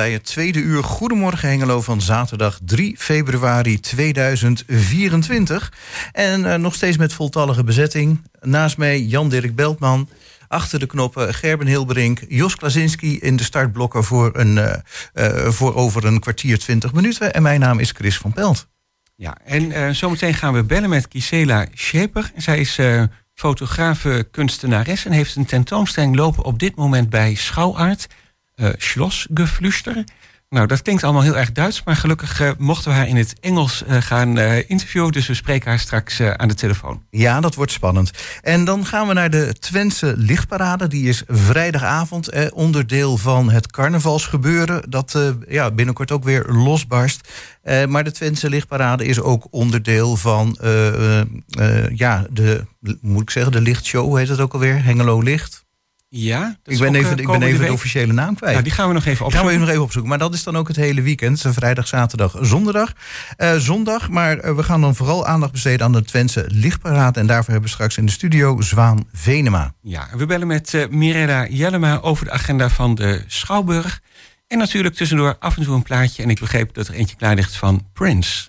bij het tweede uur Goedemorgen Hengelo van zaterdag 3 februari 2024. En uh, nog steeds met voltallige bezetting. Naast mij Jan-Dirk Beltman. Achter de knoppen Gerben Hilberink, Jos Klasinski in de startblokken voor, een, uh, uh, voor over een kwartier 20 minuten. En mijn naam is Chris van Pelt. Ja, en zometeen gaan we bellen met Gisela Scheper. Zij is fotografe, kunstenares en heeft een tentoonstelling lopen op dit moment bij Schouwaard Schlossgeflüster. Nou, dat klinkt allemaal heel erg Duits, maar gelukkig uh, mochten we haar in het Engels uh, gaan interviewen. Dus we spreken haar straks aan de telefoon. Ja, dat wordt spannend. En dan gaan we naar de Twentse Lichtparade. Die is vrijdagavond eh, onderdeel van het carnavalsgebeuren. Dat ja, binnenkort ook weer losbarst. maar de Twentse Lichtparade is ook onderdeel van ja, de, moet ik zeggen, de lichtshow heet het ook alweer. Hengelo Licht. Ja, ik ben even, ik ben even de officiële naam kwijt. Nou, die gaan we nog even opzoeken. Gaan we even nog even opzoeken. Maar dat is dan ook het hele weekend. Vrijdag, zaterdag, zondag. Uh, zondag. Maar uh, we gaan dan vooral aandacht besteden aan de Twentse Lichtparade. En daarvoor hebben we straks in de studio Zwaan Venema. Ja, we bellen met uh, Mirella Jellema over de agenda van de Schouwburg. En natuurlijk tussendoor af en toe een plaatje. En ik begreep dat er eentje klaar ligt van Prince.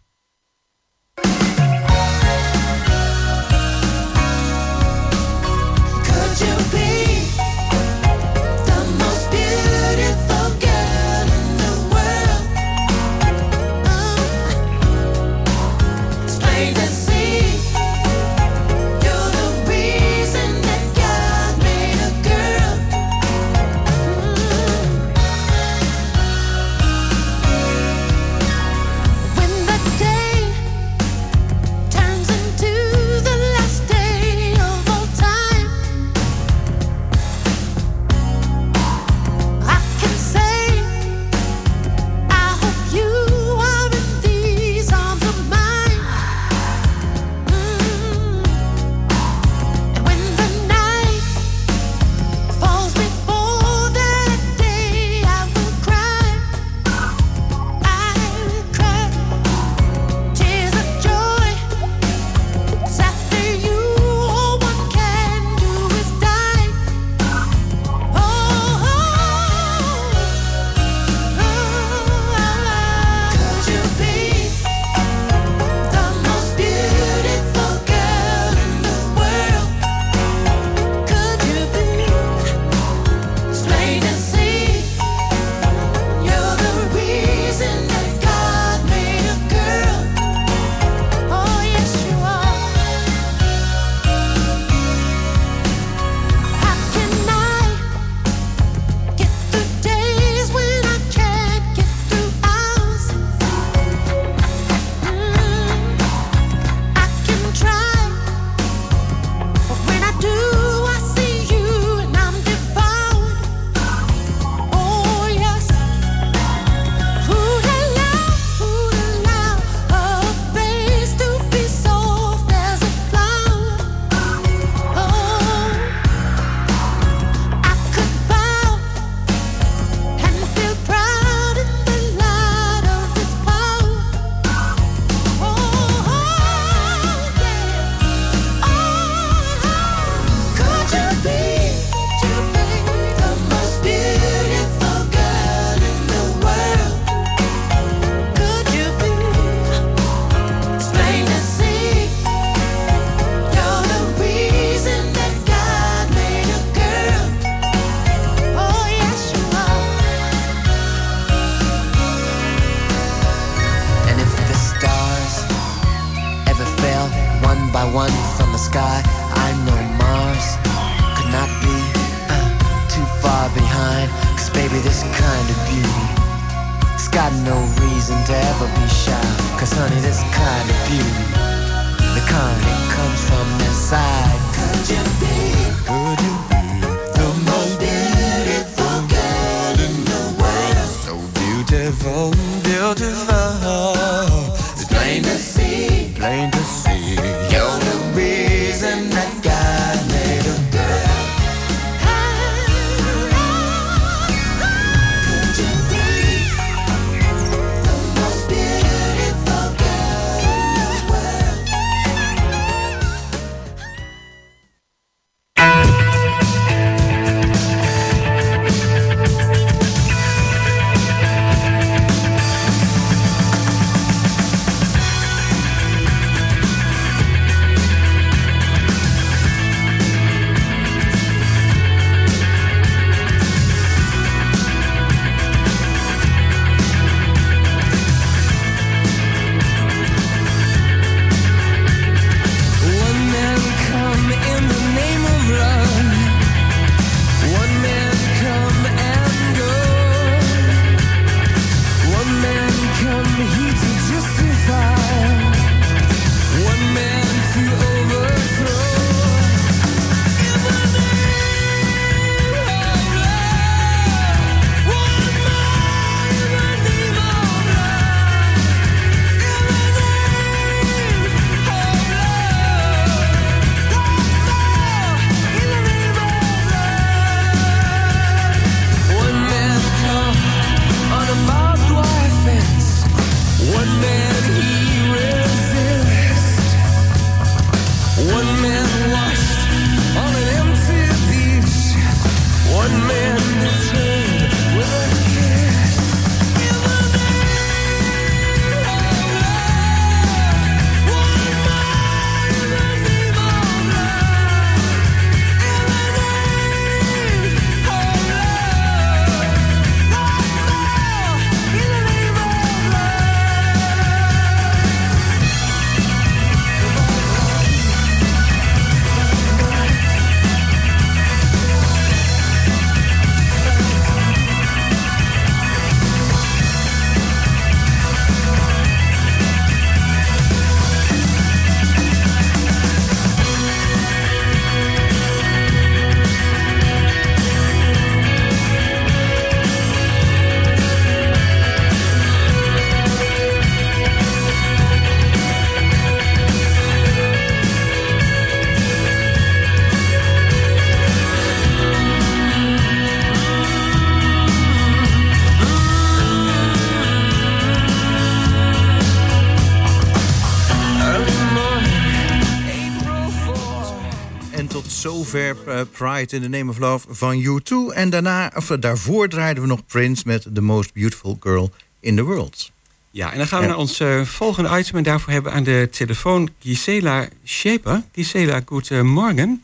Zover uh, Pride in the Name of Love van U2. En daarna, of, daarvoor draaiden we nog Prince met The Most Beautiful Girl in the World. Ja, en dan gaan we naar ons uh, volgende item. En daarvoor hebben we aan de telefoon Gisela Scheper. Gisela, goedemorgen.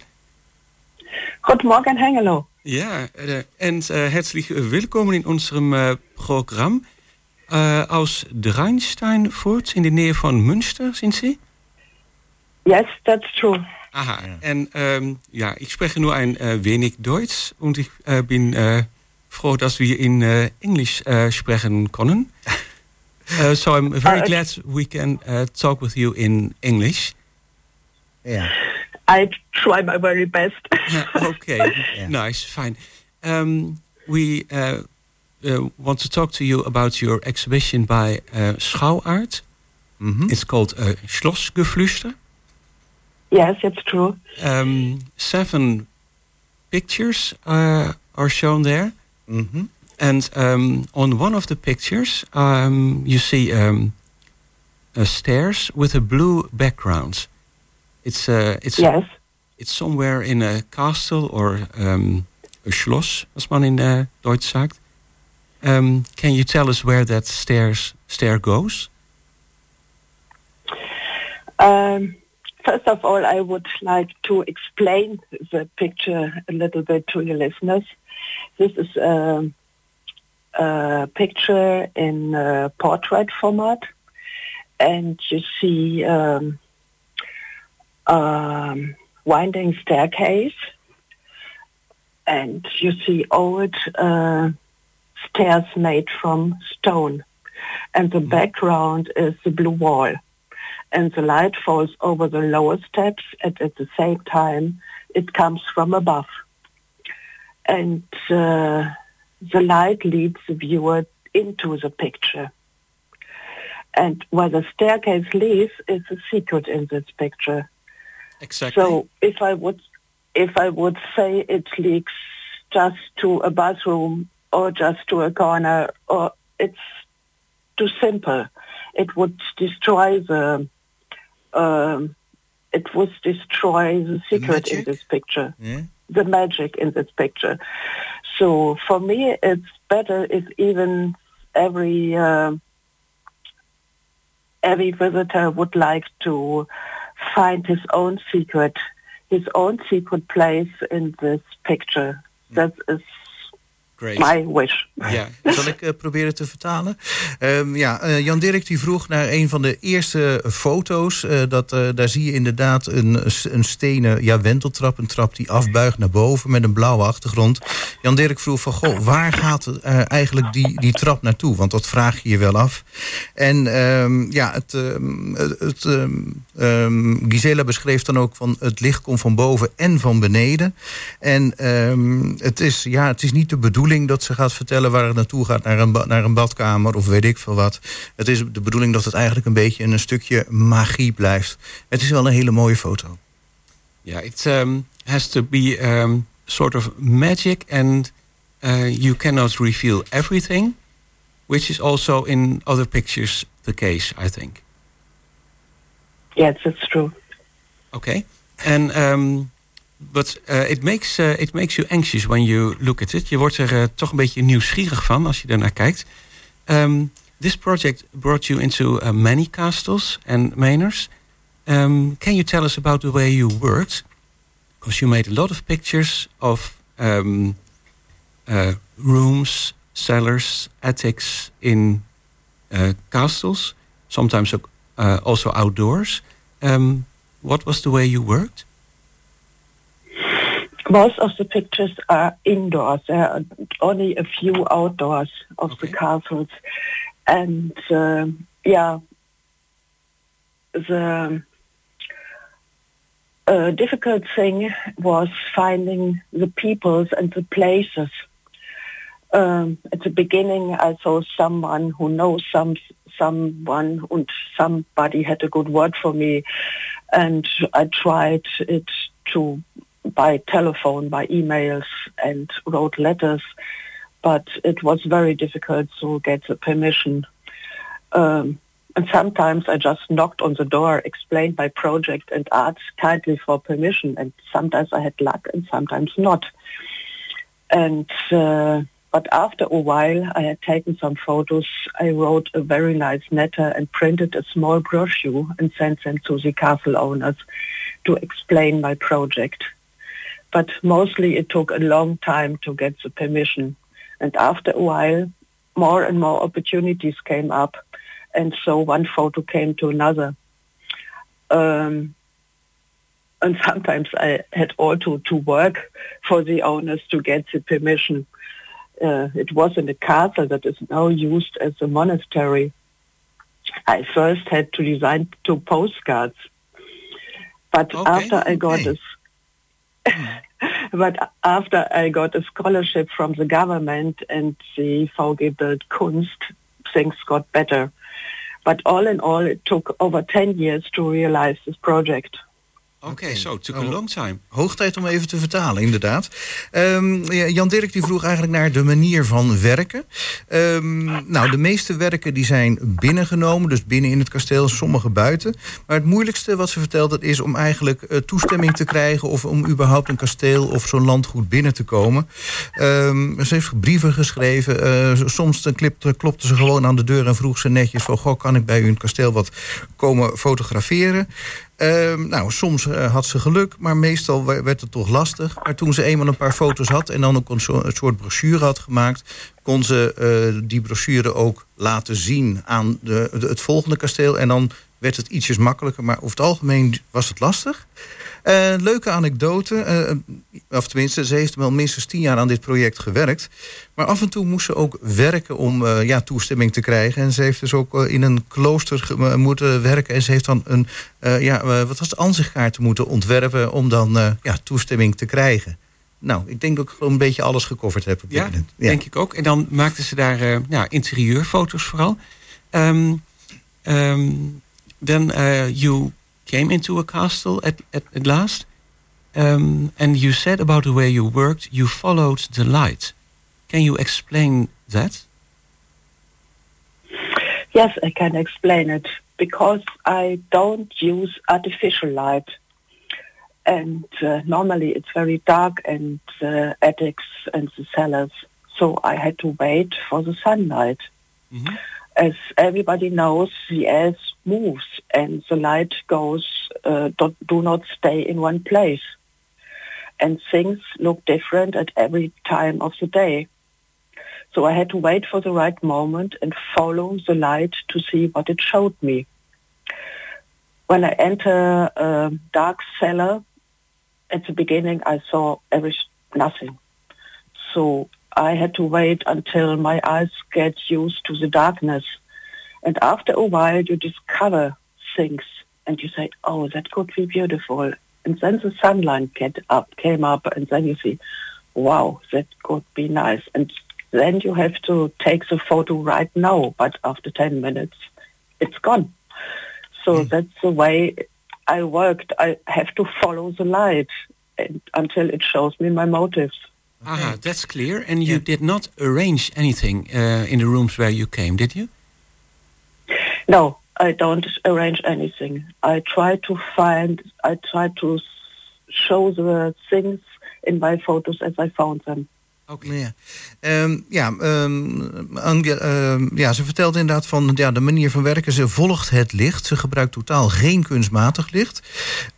Goedemorgen, Hengelo. Ja, uh, en herzlich willkommen in unserem Programm. aus Dreinsteinfurt in de nähe van Münster, sind Sie? Yes, that's true. Aha, en ähm, ja, ich spreche nur ein äh, wenig Deutsch und ich äh, bin äh, froh, dass wir in Englisch äh, sprechen können. uh, so I'm very glad we can uh, talk with you in English. Yeah. I try my very best. okay, yeah. nice, fine. Um, we uh, uh, want to talk to you about your exhibition by uh, Schouwart. Mm -hmm. It's called uh, Schlossgeflüster. Yes, it's true. Um, seven pictures uh, are shown there. Mm -hmm. And um, on one of the pictures, um, you see um, stairs with a blue background. It's uh, it's yes. It's somewhere in a castle or um, a schloss, as man in uh, Deutsch sagt. Um, can you tell us where that stairs stair goes? Um, First of all, I would like to explain the picture a little bit to your listeners. This is a, a picture in portrait format, and you see um, um, winding staircase, and you see old uh, stairs made from stone, and the mm-hmm. background is the blue wall and the light falls over the lower steps and at the same time it comes from above. And uh, the light leads the viewer into the picture. And where the staircase leads is a secret in this picture. Exactly. So if I would if I would say it leaks just to a bathroom or just to a corner or it's too simple. It would destroy the um, it would destroy the secret the in this picture, yeah. the magic in this picture. So for me, it's better if even every uh, every visitor would like to find his own secret, his own secret place in this picture. Mm. That is Great. My wish. Ja, zal ik uh, proberen te vertalen? Um, ja, uh, Jan Dirk die vroeg naar een van de eerste foto's. Uh, dat, daar zie je inderdaad een, een stenen ja, wenteltrap. Een trap die afbuigt naar boven met een blauwe achtergrond. Jan Dirk vroeg van, goh, waar gaat eigenlijk die, die trap naartoe? Want dat vraag je je wel af. En um, ja, het, um, het Gisela beschreef dan ook van het licht komt van boven en van beneden. En het, is, ja, het is niet de bedoeling dat ze gaat vertellen waar het naartoe gaat, naar een, naar een badkamer of weet ik veel wat. Het is de bedoeling dat het eigenlijk een beetje een stukje magie blijft. Het is wel een hele mooie foto. Ja, it um, has to be um, sort of magic and uh, you cannot reveal everything, which is also in other pictures the case, I think. Yes, it's true. Okay, and um, but uh, it makes uh, it makes you anxious when you look at it. Je wordt er uh, toch een beetje nieuwsgierig van als je ernaar kijkt. Um, this project brought you into uh, many castles and manors. Um, can you tell us about the way you worked? Because you made a lot of pictures of um, uh, rooms, cellars, attics in uh, castles, sometimes uh, also outdoors. Um, what was the way you worked? Most of the pictures are indoors. There are only a few outdoors of Okay. the castles. And uh, yeah, the uh, difficult thing was finding the peoples and the places. Um, at the beginning, I saw someone who knows some someone, and somebody had a good word for me, and I tried it to by telephone, by emails, and wrote letters, but it was very difficult to get the permission. Um, and sometimes I just knocked on the door, explained my project, and asked kindly for permission. And sometimes I had luck, and sometimes not. And uh, but after a while, I had taken some photos. I wrote a very nice letter and printed a small brochure and sent them to the castle owners to explain my project. But mostly it took a long time to get the permission. And after a while, more and more opportunities came up. And so one photo came to another. Um, and sometimes I had also to work for the owners to get the permission. Uh, it was in a castle that is now used as a monastery. I first had to design two postcards. But Okay, after I got okay. a but after I got a scholarship from the government and the VG Bild Kunst, things got better. But all in all, it took over 10 years to realize this project. Okay, so it took a long time. Hoog tijd om even te vertalen, inderdaad. Ja, Jan Dirk die vroeg eigenlijk naar de manier van werken. Ehm, nou, de meeste werken die zijn binnengenomen, dus binnen in het kasteel, sommige buiten. Maar het moeilijkste wat ze vertelt, dat is om eigenlijk eh, toestemming te krijgen... of om überhaupt een kasteel of zo'n landgoed binnen te komen. Ehm, ze heeft brieven geschreven. eh, soms klipte- klopte ze gewoon aan de deur en vroeg ze netjes... van, goh, kan ik bij u in het kasteel wat komen fotograferen? Ehm, nou, soms eh, had ze geluk, maar meestal we- werd het toch lastig. Maar toen ze eenmaal een paar foto's had en dan ook een, soort brochure had gemaakt, kon ze eh, die brochure ook laten zien aan de- het volgende kasteel. En dan werd het ietsjes makkelijker, maar over het algemeen was het lastig. Eh, leuke anekdote, eh, of tenminste, ze heeft wel minstens tien jaar aan dit project gewerkt. Maar af en toe moest ze ook werken om eh, ja, toestemming te krijgen. En ze heeft dus ook in een klooster moeten werken. En ze heeft dan een, ja, wat was het, ansichtkaart moeten ontwerpen om dan ja, toestemming te krijgen. Nou, ik denk dat ik gewoon een beetje alles gecoverd heb op Ja, moment. denk ik ook. En dan maakten ze daar ja, interieurfoto's vooral. Um, um, then uh, you came into a castle at, at, at last. Um, and you said about the way you worked, you followed the light. Can you explain that? Yes, I can explain it because I don't use artificial light. And uh, normally it's very dark and uh, attics and the cellars. So I had to wait for the sunlight. Mhm. As everybody knows, the earth moves and the light goes, uh, do, do not stay in one place. And things look different at every time of the day. So I had to wait for the right moment and follow the light to see what it showed me. When I enter a dark cellar, at the beginning I saw every nothing. So I had to wait until my eyes get used to the darkness. And after a while you discover things and you say, oh, that could be beautiful. And then the sunlight get up, came up and then you see, wow, that could be nice. And then you have to take the photo right now, but after 10 minutes, it's gone. So hmm. that's the way I worked. I have to follow the light and, until it shows me my motives. Aha, that's clear. And you Yeah. did not arrange anything uh, in the rooms where you came, did you? No, I don't arrange anything. I try to find, I try to show the things in my photos as I found them. Oké. Ja, um, ja, um, ja, ze vertelt inderdaad van ja, de manier van werken. Ze volgt het licht. Ze gebruikt totaal geen kunstmatig licht.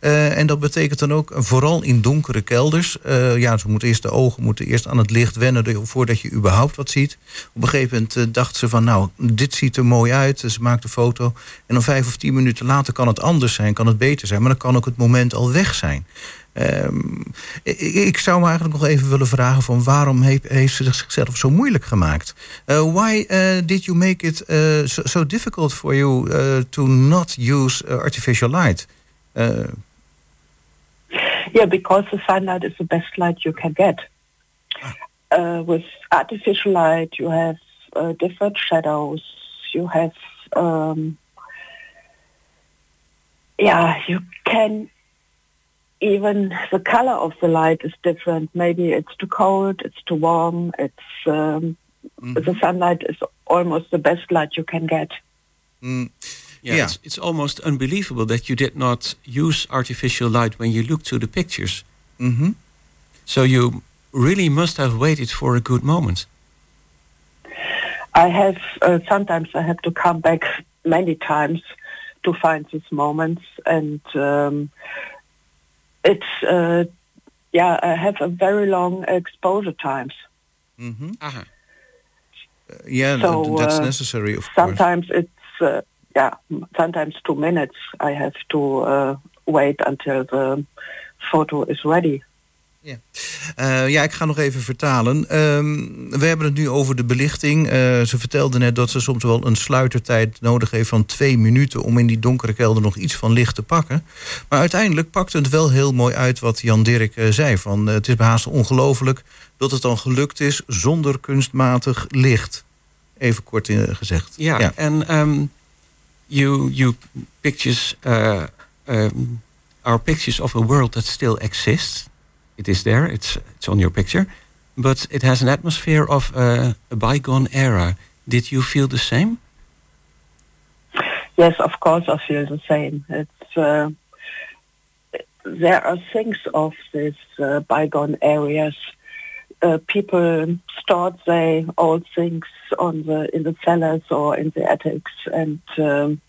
Uh, en dat betekent dan ook vooral in donkere kelders. Uh, ja, ze moeten eerst de ogen moeten eerst aan het licht wennen voordat je überhaupt wat ziet. Op een gegeven moment uh, dacht ze van nou, dit ziet er mooi uit. Ze maakt een foto. En dan vijf of tien minuten later kan het anders zijn, kan het beter zijn. Maar dan kan ook het moment al weg zijn. Um, ik, zou me eigenlijk nog even willen vragen van waarom heeft, heeft ze zichzelf zo moeilijk gemaakt? Uh, why uh, did you make it uh, so, so, difficult for you to not use artificial light? yeah, because the sunlight is the best light you can get. Ah. with artificial light, you have different shadows. You have, um, yeah, you can even the color of the light is different. Maybe it's too cold, it's too warm. It's um, mm. the sunlight is almost the best light you can get. Mm. Yeah, yeah. It's, it's, almost unbelievable that you did not use artificial light when you looked to the pictures. Mm -hmm. So you really must have waited for a good moment. I have uh, sometimes I have to come back many times to find these moments and. Um, it's uh, yeah, I have a very long exposure times. Mm-hmm. Uh-huh. Uh, yeah, so, that's uh, necessary. Of sometimes course. it's uh, yeah, sometimes two minutes. I have to uh, wait until the photo is ready. Ja. Uh, ja, ik ga nog even vertalen. Um, we hebben het nu over de belichting. Uh, ze vertelde net dat ze soms wel een sluitertijd nodig heeft van twee minuten om in die donkere kelder nog iets van licht te pakken. Maar uiteindelijk pakt het wel heel mooi uit wat Jan Dirk uh, zei. Van, het is haast ongelooflijk dat het dan gelukt is zonder kunstmatig licht. Even kort gezegd. Ja, en um, you, you pictures um, are pictures of a world that still exists. It is there. It's it's on your picture, but it has an atmosphere of uh, a bygone era. Did you feel the same? Yes, of course, I feel the same. It's uh, there are things of these uh, bygone areas. Uh, people stored their old things on the in the cellars or in the attics, and um,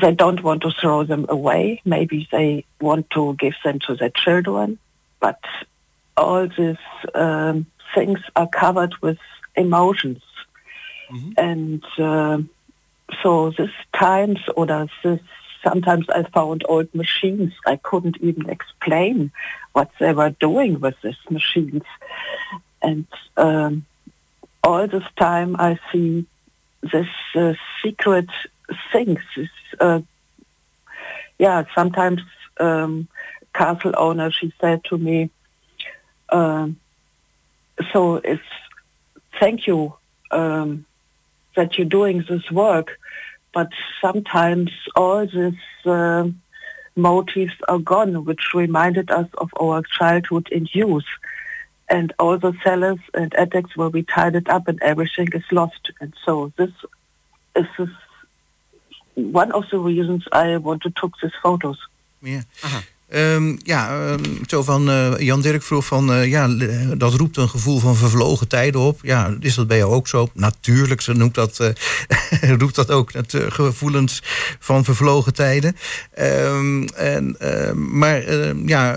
they don't want to throw them away. Maybe they want to give them to their children. But all these um, things are covered with emotions. Mm-hmm. And uh, so this times or this sometimes I found old machines. I couldn't even explain what they were doing with these machines. And um, all this time I see this uh, secret things. Uh, yeah, sometimes um, castle owner, she said to me, uh, so it's thank you um, that you're doing this work, but sometimes all these uh, motifs are gone, which reminded us of our childhood in youth. And all the cellars and attics will be tied it up and everything is lost. And so this is one of the reasons I want to take these photos. Ja. Um, ja, um, zo van uh, Jan Dirk vroeg van uh, ja, dat roept een gevoel van vervlogen tijden op. Ja, is dat bij jou ook zo? Natuurlijk, ze noemt dat, uh, roept dat ook het gevoelens van vervlogen tijden. Um, en, maar ja,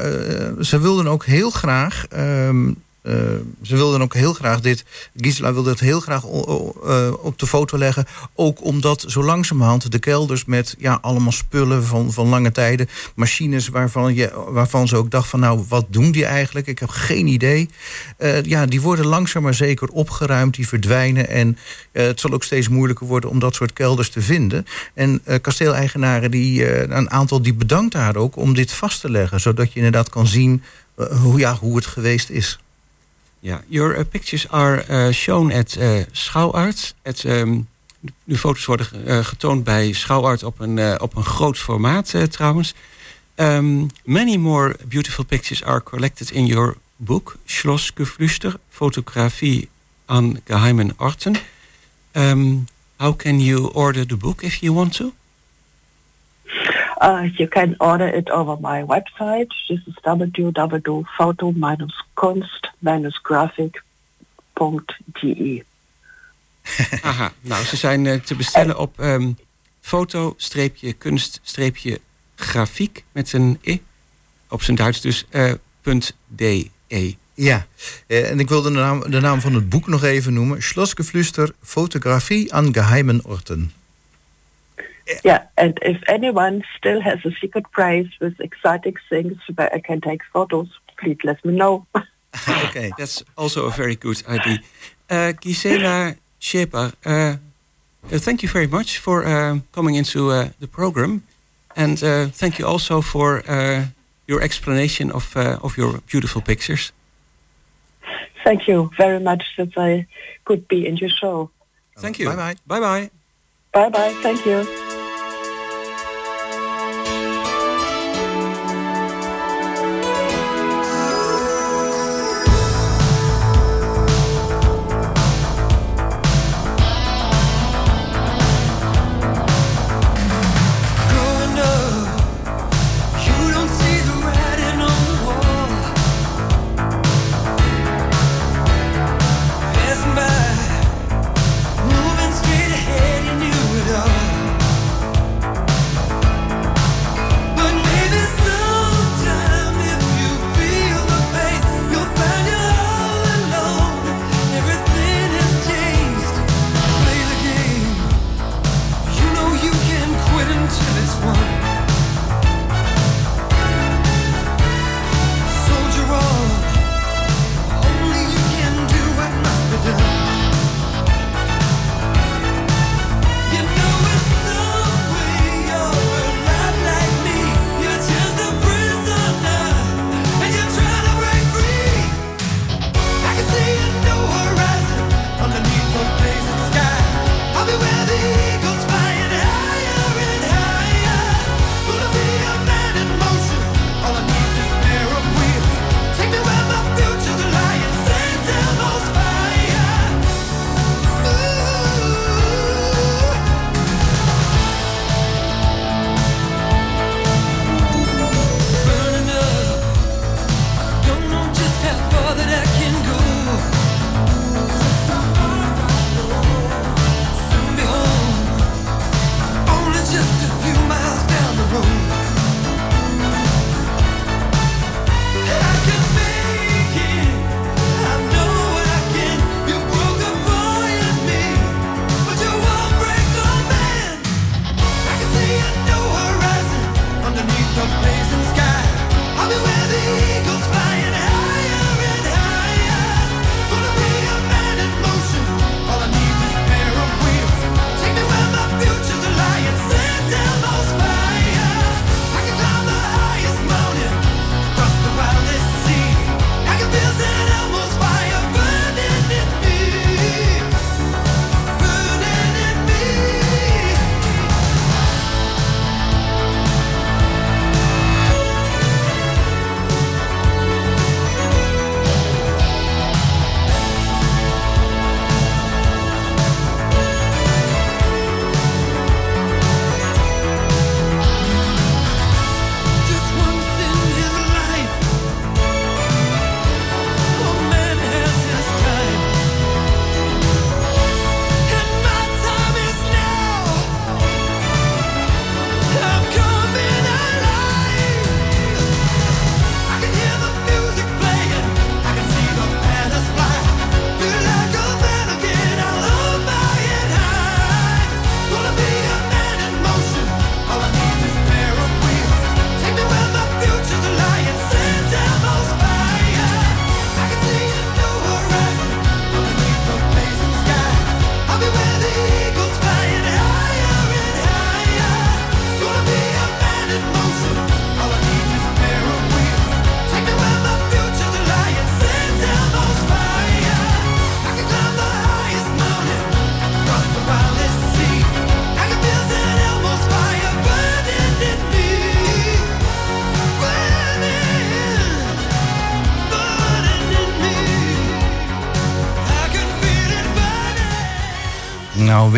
ze wilden ook heel graag uh, ze wilden ook heel graag dit. Gisela wilde het heel graag uh, op de foto leggen. Ook omdat zo langzamerhand de kelders met ja, allemaal spullen van, van lange tijden. Machines waarvan, je, waarvan ze ook dacht van nou, wat doen die eigenlijk? Ik heb geen idee. Uh, ja, die worden langzaam maar zeker opgeruimd. Die verdwijnen. En het zal ook steeds moeilijker worden om dat soort kelders te vinden. En kasteeleigenaren, die, een aantal die bedankt haar ook om dit vast te leggen. Zodat je inderdaad kan zien hoe, ja, hoe het geweest is. Ja, your uh, pictures are uh, shown at uh, Schouwarts. At, um, de foto's worden uh, getoond bij Schouwart op een, uh, op een groot formaat trouwens. Um, many more beautiful pictures are collected in your book, Schlossgeflüster, Fotografie aan geheimen Orten. Um, how can you order the book if you want to? Uh, you can order it over my website. This is www.foto-kunst-graphic.de. Aha, nou, ze zijn uh, te bestellen op um, foto-kunst-grafiek met een i. Op zijn Duits dus uh, .de. Ja, uh, en ik wilde de naam, de naam van het boek nog even noemen. Schlossgeflüster, fotografie aan geheimen orten. Yeah, and if anyone still has a secret prize with exciting things where I can take photos, please let me know. okay, that's also a very good idea. Uh, Gisela Scheper, uh, thank you very much for uh, coming into uh, the program. And uh, thank you also for uh, your explanation of, uh, of your beautiful pictures. Thank you very much that I could be in your show. Thank you. Bye-bye. Bye-bye. Bye-bye. Thank you.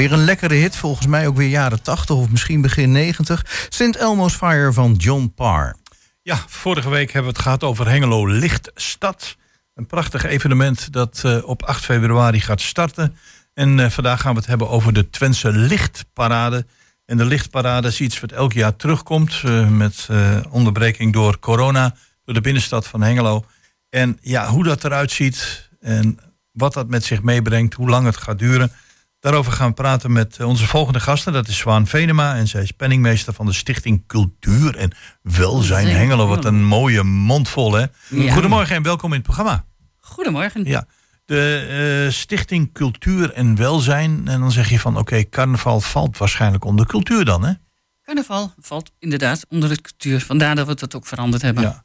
Weer een lekkere hit. Volgens mij ook weer jaren 80 of misschien begin 90. St. Elmo's Fire van John Parr. Ja, vorige week hebben we het gehad over Hengelo Lichtstad. Een prachtig evenement dat uh, op 8 februari gaat starten. En uh, vandaag gaan we het hebben over de Twentse Lichtparade. En de Lichtparade is iets wat elk jaar terugkomt. Uh, met onderbreking door corona. Door de binnenstad van Hengelo. En ja, hoe dat eruit ziet. En wat dat met zich meebrengt. Hoe lang het gaat duren. Daarover gaan we praten met onze volgende gasten. Dat is Zwaan Venema en zij is penningmeester van de Stichting Cultuur en Welzijn Hengelo. Wat een mooie mond vol, hè? Ja. Goedemorgen en welkom in het programma. Goedemorgen. Ja. De uh, Stichting Cultuur en Welzijn. En dan zeg je van, oké, okay, carnaval valt waarschijnlijk onder cultuur dan, hè? Carnaval valt inderdaad onder de cultuur. Vandaar dat we het ook veranderd hebben. Ja.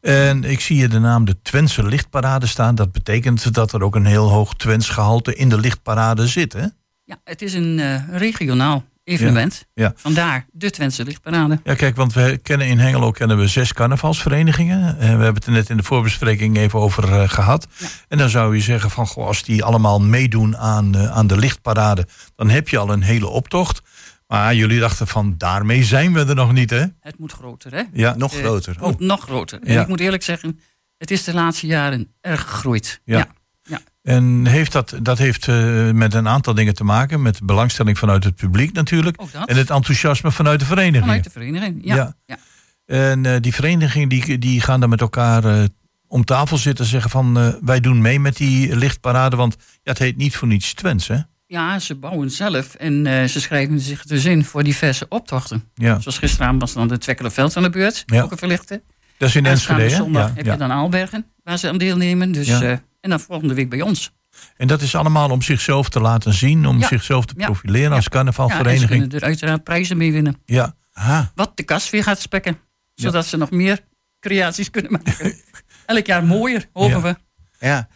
En ik zie hier de naam de Twentse Lichtparade staan. Dat betekent dat er ook een heel hoog Twents gehalte in de lichtparade zit, hè? Ja, het is een uh, regionaal evenement. Ja, ja. Vandaar de Twentse Lichtparade. Ja, kijk, want we kennen in Hengelo kennen we zes carnavalsverenigingen. En we hebben het er net in de voorbespreking even over uh, gehad. Ja. En dan zou je zeggen van, goh, als die allemaal meedoen aan, uh, aan de lichtparade... dan heb je al een hele optocht. Maar jullie dachten van, daarmee zijn we er nog niet, hè? Het moet groter, hè? Ja, nog uh, groter. Oh. Nog groter. En ik moet eerlijk zeggen, het is de laatste jaren erg gegroeid. Ja. ja. ja. En heeft dat, dat heeft uh, met een aantal dingen te maken. Met belangstelling vanuit het publiek natuurlijk. En het enthousiasme vanuit de vereniging. Vanuit de vereniging, ja. ja. ja. En uh, die verenigingen die, die gaan dan met elkaar om tafel zitten en zeggen van... wij doen mee met die lichtparade, want ja, het heet niet voor niets Twents, hè? Ja, ze bouwen zelf en uh, ze schrijven zich dus in voor diverse optochten. Ja. Zoals gisteren was dan de Twekkelenveld aan de beurt, ja. ook een verlichte. Dat is in Enschede, zondag ja. heb je dan Aalbergen, waar ze aan deelnemen. Dus, uh, en dan volgende week bij ons. En dat is allemaal om zichzelf te laten zien, om zichzelf te profileren als carnavalvereniging. Ja, en ze kunnen er uiteraard prijzen mee winnen. Ja. Aha. Wat de kas weer gaat spekken, zodat ze nog meer creaties kunnen maken. Elk jaar mooier, hopen we. Ja,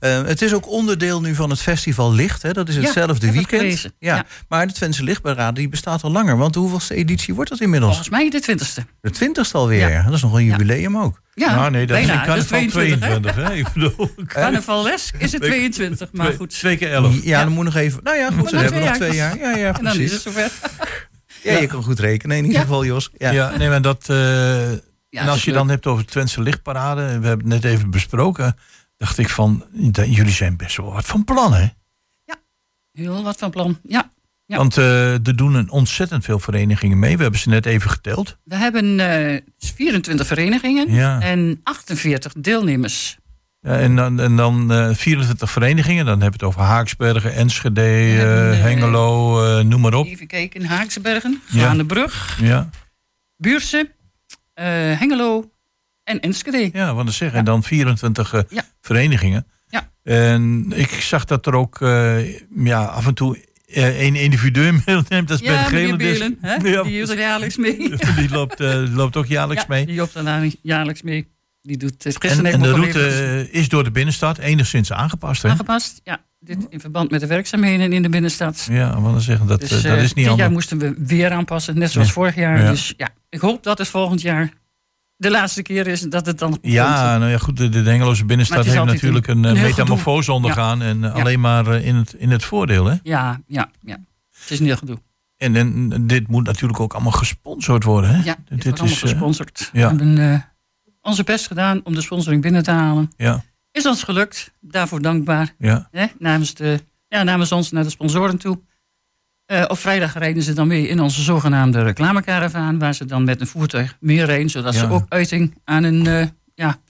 uh, het is ook onderdeel nu van het Festival Licht. Hè? Dat is hetzelfde ja, weekend. Ja. ja. Maar de Twentse Lichtparade die bestaat al langer. Want de hoeveelste editie wordt dat inmiddels? Volgens mij de twintigste. De twintigste alweer. Ja. Dat is nog een jubileum ook. Ja, nou, nee, dat bijna. is carnaval 22. 22 hè? Ik bedoel, is het 22, maar goed. Twee keer 11. Ja, ja, dan moet nog even. Nou ja, goed, dan hebben we nog twee jaar. Ja, ja, precies. En dan is het zover. ja, je kan goed rekenen in ieder geval, Jos. Ja, ja nee, maar dat. Uh, en als je dan hebt over de Twentse Lichtparade, we hebben het net even besproken dacht ik van, jullie zijn best wel wat van plan, hè? Ja, heel wat van plan, ja. ja. Want uh, er doen een ontzettend veel verenigingen mee. We hebben ze net even geteld. We hebben uh, 24 verenigingen ja. en 48 deelnemers. Ja, en dan, en dan uh, 24 verenigingen. Dan heb je het over Haaksbergen, Enschede, hebben, Hengelo, eh, noem maar op. Even kijken, Haaksbergen, Gaandebrug, ja. ja. Buurse, Hengelo, en Enschede. Ja, want dan zeggen. En dan 24 uh, ja. verenigingen. Ja. En ik zag dat er ook uh, ja, af en toe uh, een individu neemt. Dat is ja, Ben Gelen. Belen, hè? Ja. Die is er jaarlijks mee. die loopt, loopt ook jaarlijks ja, mee. Die loopt dan jaarlijks mee. Die doet het en, en de route is door de binnenstad enigszins aangepast, hè? Aangepast, ja. Dit in verband met de werkzaamheden in de binnenstad. Ja, want dan zeggen dat, dus, dat is niet dit anders. jaar moesten we weer aanpassen, net zoals vorig jaar. Dus ja, ik hoop dat het volgend jaar de laatste keer is dat het dan. Ja, komt. nou ja, goed. De, de Hengeloze binnenstad heeft natuurlijk een, een metamorfose ondergaan. Ja. En ja. alleen maar in het, in het voordeel, hè? Ja, ja, ja. Het is niet gedoe. En, en dit moet natuurlijk ook allemaal gesponsord worden, hè? Ja, dit, dit wordt is gesponsord. Uh, ja. We hebben uh, onze best gedaan om de sponsoring binnen te halen. Ja. Is ons gelukt. Daarvoor dankbaar. Ja. Hè? Namens, de, ja, namens ons naar de sponsoren toe. Uh, op vrijdag rijden ze dan mee in onze zogenaamde reclamekaravaan, waar ze dan met een voertuig meer rijden, zodat ja. ze ook uiting aan een uh, ja,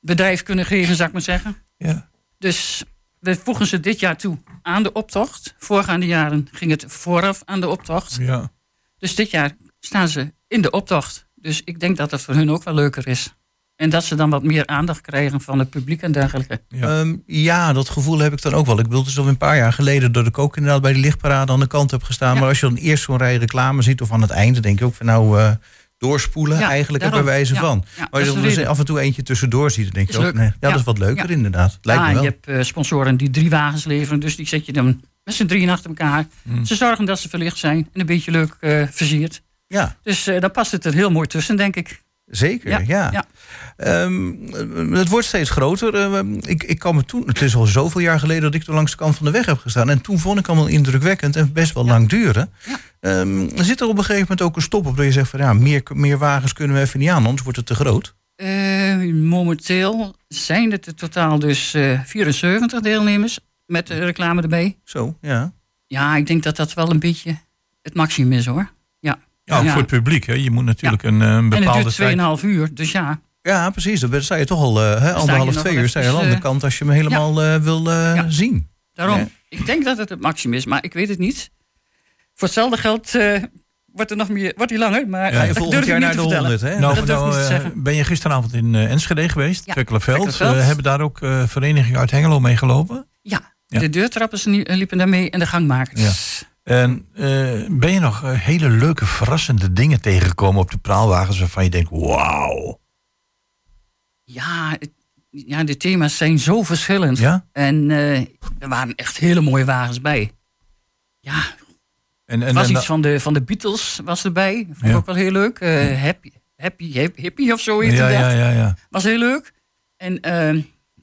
bedrijf kunnen geven, zou ik maar zeggen. Ja. Dus we voegen ze dit jaar toe aan de optocht. Voorgaande jaren ging het vooraf aan de optocht. Ja. Dus dit jaar staan ze in de optocht. Dus ik denk dat het voor hun ook wel leuker is. En dat ze dan wat meer aandacht krijgen van het publiek en dergelijke. Ja, um, ja dat gevoel heb ik dan ook wel. Ik bedoel, het is al een paar jaar geleden dat ik ook inderdaad bij de lichtparade aan de kant heb gestaan. Ja. Maar als je dan eerst zo'n rij reclame ziet of aan het einde, denk je ook van nou uh, doorspoelen ja, eigenlijk daarom, bij wijze ja, van. ja, maar als je dan af en toe eentje tussendoor ziet, dan denk je ook, nee, ja, dat is wat leuker inderdaad. Het lijkt me wel. Je hebt uh, sponsoren die drie wagens leveren, dus die zet je dan met z'n drieën achter elkaar. Hmm. Ze zorgen dat ze verlicht zijn en een beetje leuk uh, versierd. Ja. Dus uh, dan past het er heel mooi tussen, denk ik. Zeker, ja. Ja, ja. Ehm, het wordt steeds groter. Ehm, ik, ik kan me toen, het is al zoveel jaar geleden dat ik er langs de kant van de weg heb gestaan. En toen vond ik allemaal indrukwekkend en best wel lang duren. Ehm, zit er op een gegeven moment ook een stop op dat je zegt van ja, meer, meer wagens kunnen we even niet aan, anders wordt het te groot. Eh, momenteel zijn het in totaal dus eh 74 deelnemers met de reclame erbij. Zo, ja. Ja, ik denk dat dat wel een beetje het maximum is hoor. Ja. Ja, ook Ja. voor het publiek. Hè. Je moet natuurlijk een, eh, een En het bepaalde duurt tijd... 2,5 uur, dus ja. Ja, precies. Dan sta je toch al eh, hè, anderhalf, twee uur sta je aan de eh, kant als je hem helemaal eh, wil Ja. zien. Daarom, Ja. ik denk dat het het maximum is, maar ik weet het niet. Voor hetzelfde geld eh, wordt er nog meer, wordt die langer, maar Ga je dat volgend durf ik jaar niet naar te de vertellen. 100, hè? Nou, nou, niet te zeggen. ben je gisteravond in Enschede geweest, Ja, Twekkelenveld. Eh, hebben daar ook eh verenigingen uit Hengelo mee gelopen? Ja, Ja. de deurtrappers liepen daarmee en de gangmakers. En eh, ben je nog eh, hele leuke, verrassende dingen tegengekomen op de praalwagens waarvan je denkt, wauw. Ja, het- ja, de thema's zijn zo verschillend. Ja? En eh, er waren echt hele mooie wagens bij. Ja, En, en, was en- iets van de, van de Beatles was erbij. Vond ik Ja. ook wel heel leuk. Happy, happy, happy, hippie of zo ja, ja, ja, ja. Was heel leuk. En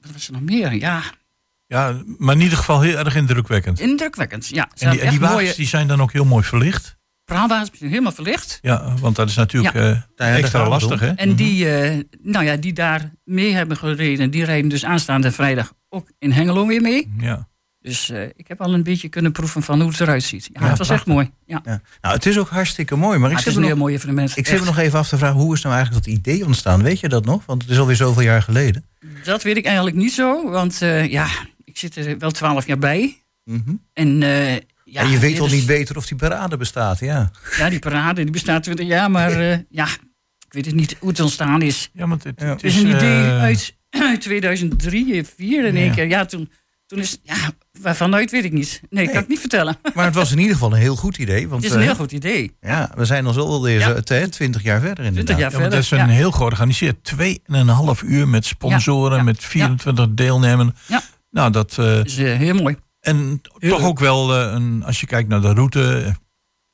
wat was er nog meer? Ja, Ja, maar in ieder geval heel erg indrukwekkend. indrukwekkend. Ja, En die, en die wagens mooie die zijn dan ook heel mooi verlicht. praalwagens, helemaal verlicht. Ja, want dat is natuurlijk eh, daar extra lastig, hè? En die, eh, nou ja, die daar mee hebben gereden, die rijden dus aanstaande vrijdag ook in Hengelo weer mee. Ja. Dus eh, ik heb al een beetje kunnen proeven van hoe het eruit ziet. Ja, Ja, het was echt mooi. Ja. Ja. Nou, het is ook hartstikke mooi. Maar ik het zit, is een nog, heel mooi evenement. ik zit me nog even af te vragen, hoe is nou eigenlijk dat idee ontstaan? Weet je dat nog? Want het is alweer zoveel jaar geleden. Dat weet ik eigenlijk niet zo, want eh, ja, ik zit er wel twaalf jaar bij. Mhm. En, eh, ja, en je weet wel is- niet beter of die parade bestaat, ja. Ja, die parade die bestaat 20 jaar, maar eh, ja, ik weet het niet hoe het ontstaan is. Ja, want het, Ja. het Het is een idee eh, uit, uit 2003, 2004 in één Ja. keer. Ja, toen, toen is, ja, waarvanuit weet ik niet. Nee, kan ik niet vertellen. Maar het was in ieder geval een heel goed idee. Want Het is een heel goed idee. ja, we zijn al zo alweer Ja. zo, eh, 20 jaar verder inderdaad. 20 jaar Ja, want verder. dat is een ja. heel georganiseerd. Tweeënhalf uur met sponsoren, Ja, ja, met 24 deelnemers. Ja. Nou, dat... eh, is eh, heel mooi. en Heel toch leuk. ook wel, eh, een, als je kijkt naar de route...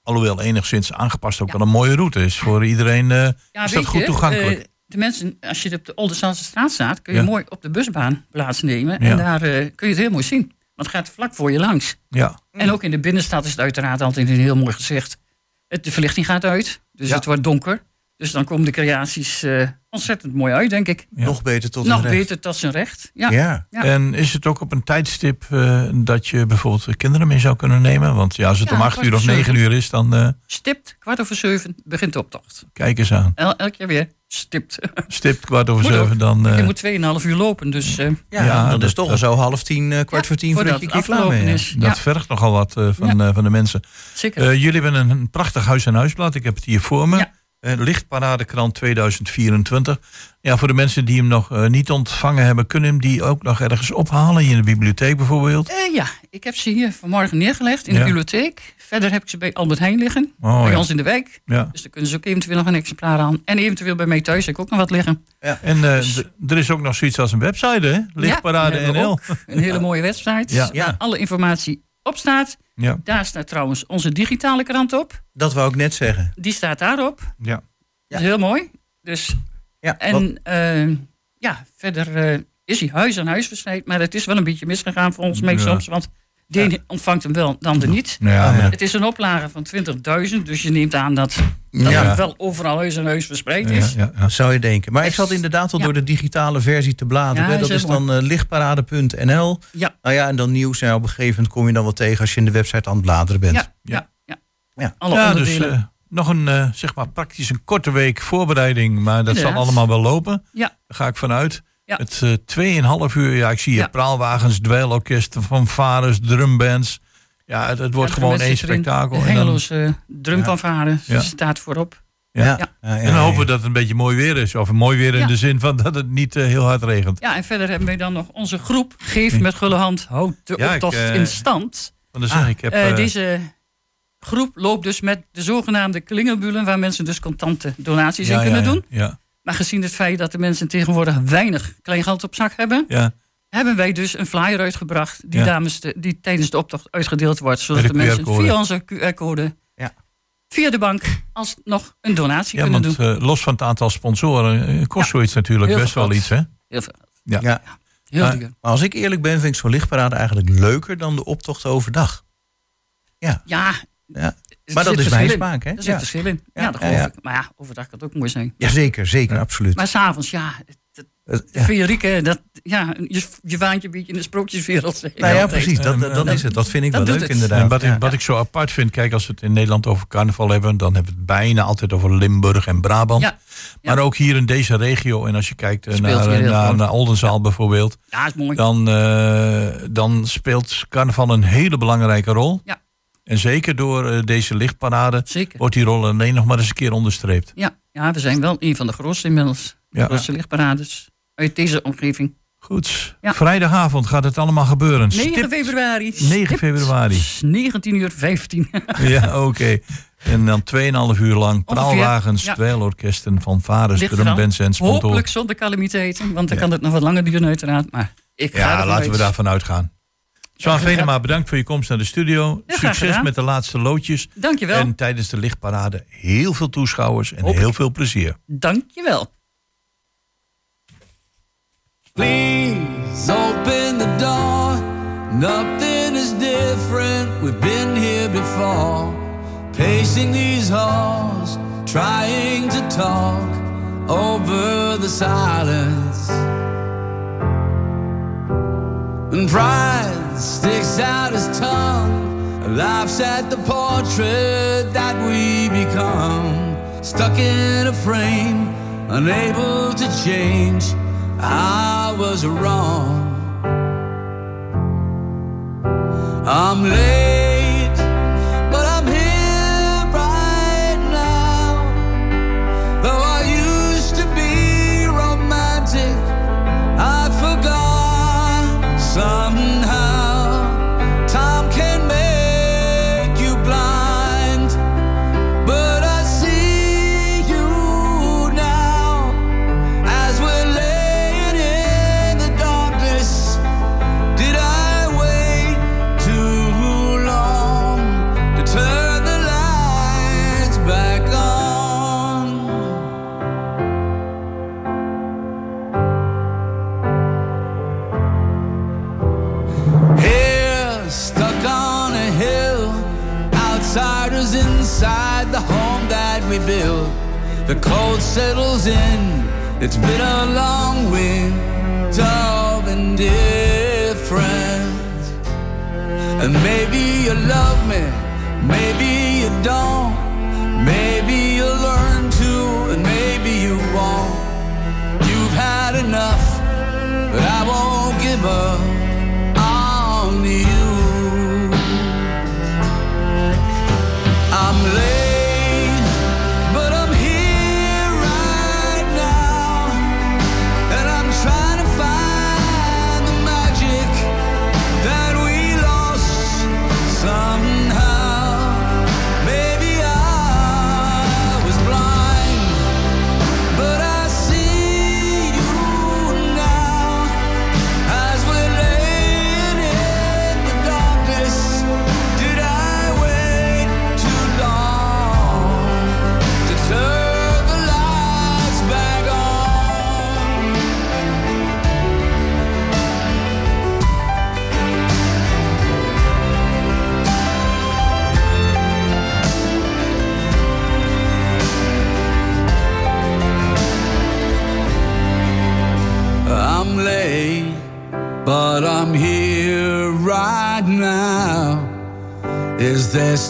Alhoewel enigszins aangepast ook Ja. wel een mooie route is. Voor iedereen Ja, is dat goed je, toegankelijk. de mensen, als je op de Oldenzaanse straat staat, kun je Ja. mooi op de busbaan plaatsnemen. En daar kun je het heel mooi zien. Want het gaat vlak voor je langs. ja. En ook in de binnenstad is het uiteraard altijd een heel mooi gezicht. Het, de verlichting gaat uit, dus het wordt donker. Dus dan komen de creaties ontzettend mooi uit, denk ik. Ja. Nog beter tot Nog recht. beter tot zijn recht. Ja. Ja. Ja. En is het ook op een tijdstip eh, dat je bijvoorbeeld de kinderen mee zou kunnen nemen? Want ja, als het Ja, om acht uur of negen uur is, dan eh, Stipt, kwart over zeven, begint de optocht. kijk eens aan. El, elk jaar weer stipt. Stipt kwart over Moet ook. zeven, dan... eh, je moet 2,5 uur lopen, dus eh, Ja, Ja, dat, dat- is toch al dat- zo half tien, eh, kwart Ja, voor tien voordat voordat je keer ja. is. dat ja, vergt nogal wat van, van de mensen. zeker. Eh, jullie hebben een, een prachtig huis- en huisblad. Ik heb het hier voor me. Ja. Eh, Lichtparadekrant 2024. Ja, voor de mensen die hem nog eh, niet ontvangen hebben, kunnen hem die ook nog ergens ophalen? In de bibliotheek bijvoorbeeld? Eh, ja, ik heb ze hier vanmorgen neergelegd in Ja. de bibliotheek. Verder heb ik ze bij Albert Heijn liggen, Oh, bij ja. ons in de wijk. ja. Dus daar kunnen ze ook eventueel nog een exemplaar aan. En eventueel bij mij thuis heb ik ook nog wat liggen. En eh, d- er is ook nog zoiets als een website, hè? Lichtparade Ja, NL. Een hele mooie website Ja. Ja. alle informatie op staat. Ja, Daar staat trouwens onze digitale krant op. Dat wou ik net zeggen. Die staat daarop. ja. Dat is heel mooi. Dus, Ja, en eh, ja, verder eh, is hij huis aan huis verspreid. Maar het is wel een beetje misgegaan voor ons mee soms. Want de ene ontvangt hem wel, de ander niet. Ja, ja. maar- Het is een oplage van 20.000. Dus je neemt aan dat, dat Ja. het wel overal huis aan huis verspreid ja, is. ja, ja. Zou je denken. Maar ik zat inderdaad al Ja. door de digitale versie te bladeren. Hè. dat is dan eh, lichtparade.nl. Ja. Nou ja, en dan nieuws. Nou, op een gegeven moment kom je dan wel tegen als je in de website aan het bladeren bent. Ja, ja, ja. Ja. Alle Ja, dus eh, nog een, eh, zeg maar, praktisch een korte week voorbereiding. Maar dat zal allemaal wel lopen. Ja. Daar ga ik vanuit. Ja. Het eh 2,5 uur, ja, ik zie hier Ja. praalwagens, dweilorkesten, fanfares, drumbands. Ja, het, het wordt Ja, gewoon één spektakel. De En dan, Hengeloze drumfanfare Ja. staat voorop. Ja. Ja. Ja. Ja, en dan hopen we dat het een beetje mooi weer is. Of mooi weer in Ja. de zin van dat het niet eh, heel hard regent. Ja, en verder hebben wij dan nog onze groep Geef met gulle hand, houdt de Ja, ik, optocht eh, in stand. Want dan zeg Ah, ik, heb, deze groep loopt dus met de zogenaamde klingelbulen... waar mensen dus contante donaties ja, in kunnen ja, doen. Ja, Maar gezien het feit dat de mensen tegenwoordig weinig kleingeld op zak hebben... ja, hebben wij dus een flyer uitgebracht... die, Ja. dames de, die tijdens de optocht uitgedeeld wordt. Zodat de mensen via onze QR-code... Ja. via de bank alsnog een donatie Ja, kunnen want doen. eh, los van het aantal sponsoren eh, kost Ja. zoiets natuurlijk Heel best wel iets, hè? Heel veel. Ja. Ja. Heel Maar, duur. maar als ik eerlijk ben, vind ik zo'n lichtparade eigenlijk leuker dan de optocht overdag. Ja, Ja. Maar dat is mijn in. smaak, hè? Er zit Ja. verschil in. Ja, dat geloof ja. ik. Maar ja, overdag kan het ook mooi zijn. Ja, zeker, zeker, absoluut. Maar s'avonds, ja, de ja. feerieke, dat, ja, je, je waant je een beetje in de sprookjeswereld. Nou ja, precies, dat, dat, is het. Dat vind ik dat wel leuk het. inderdaad. En wat, Ja. ik, wat ik zo apart vind, kijk, als we het in Nederland over carnaval hebben, dan hebben we het bijna altijd over Limburg en Brabant. Ja, ja. Maar ook hier in deze regio, en als je kijkt eh, Speelt naar, heel naar, Oldenzaal bijvoorbeeld, Ja, is mooi. dan, eh, dan speelt carnaval een hele belangrijke rol. Ja. En zeker door eh, deze lichtparade Zeker. wordt die rol alleen nog maar eens een keer onderstreept. Ja, ja, we zijn wel een van de grootste inmiddels. De Ja. grootste lichtparades uit deze omgeving. Goed, Ja. vrijdagavond gaat het allemaal gebeuren. 9 Stipt- februari. 9 stipt februari. 19 uur 15. Ja, oké. En dan 2,5 uur lang praalwagens, ja. dweilorkesten, fanfares, drumbands en sponsoren. Hopelijk zonder calamiteiten, want dan Ja. kan het nog wat langer duren uiteraard. Maar ik ga Ja, laten uit. we daarvan uitgaan. Zwaan Ja, Venema, bedankt voor je komst naar de studio. Ja, Succes met de laatste loodjes. Dankjewel. En tijdens de lichtparade heel veel toeschouwers en heel veel plezier. Dankjewel. Please open the door. Nothing is different. We've been here before. Pacing these halls, trying to talk over the silence. And pride sticks out his tongue, laughs at the portrait that we become. Stuck in a frame, unable to change. I was wrong. I'm late,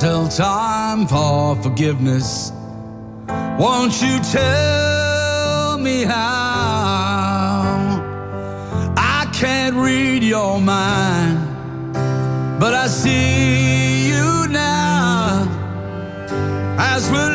still time for forgiveness? Won't you tell me how? I can't read your mind, but I see you now as we're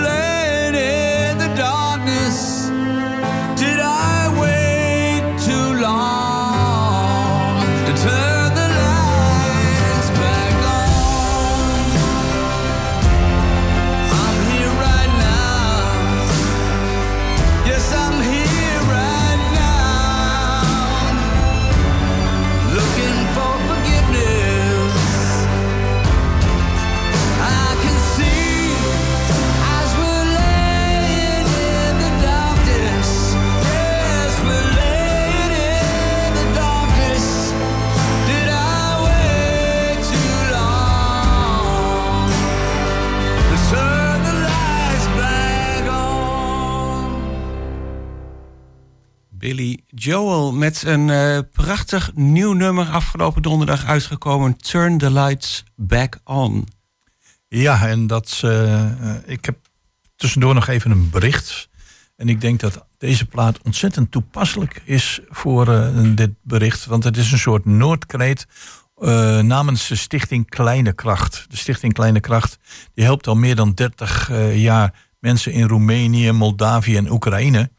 Billy Joel met een uh, prachtig nieuw nummer afgelopen donderdag uitgekomen. Turn the lights back on. Ja, en dat uh, ik heb tussendoor nog even een bericht. En ik denk dat deze plaat ontzettend toepasselijk is voor dit bericht. Want het is een soort noordkreet namens de Stichting Kleine Kracht. De Stichting Kleine Kracht die helpt al meer dan 30 jaar mensen in Roemenië, Moldavië en Oekraïne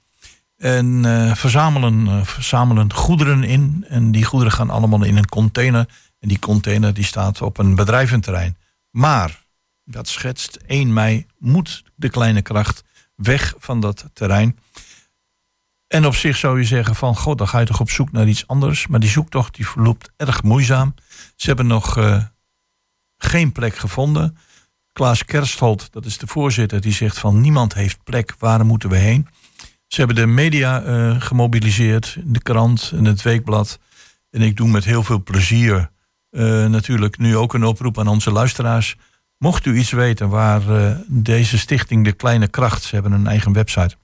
en uh, verzamelen, uh, verzamelen goederen in. En die goederen gaan allemaal in een container. En die container die staat op een bedrijventerrein. Maar, dat schetst 1 mei, moet de kleine kracht weg van dat terrein. En op zich zou je zeggen van, god, dan ga je toch op zoek naar iets anders. Maar die zoektocht die verloopt erg moeizaam. Ze hebben nog uh, geen plek gevonden. Klaas Kerstholt, dat is de voorzitter, die zegt van niemand heeft plek, waar moeten we heen? Ze hebben de media uh, gemobiliseerd, de krant en het weekblad. En ik doe met heel veel plezier uh, natuurlijk nu ook een oproep aan onze luisteraars. Mocht u iets weten waar uh, deze stichting De Kleine Kracht, ze hebben een eigen website,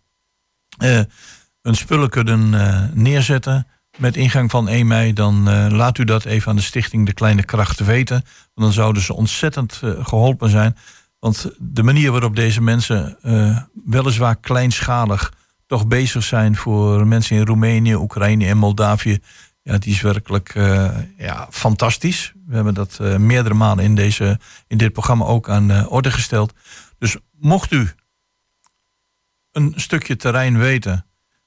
een spullen kunnen neerzetten met ingang van 1 mei, dan laat u dat even aan de stichting De Kleine Kracht weten. Want dan zouden ze ontzettend geholpen zijn. Want de manier waarop deze mensen weliswaar kleinschalig toch bezig zijn voor mensen in Roemenië, Oekraïne en Moldavië. Ja, die is werkelijk uh, ja, fantastisch. We hebben dat uh, meerdere malen in, deze, in dit programma ook aan uh, orde gesteld. Dus mocht u een stukje terrein weten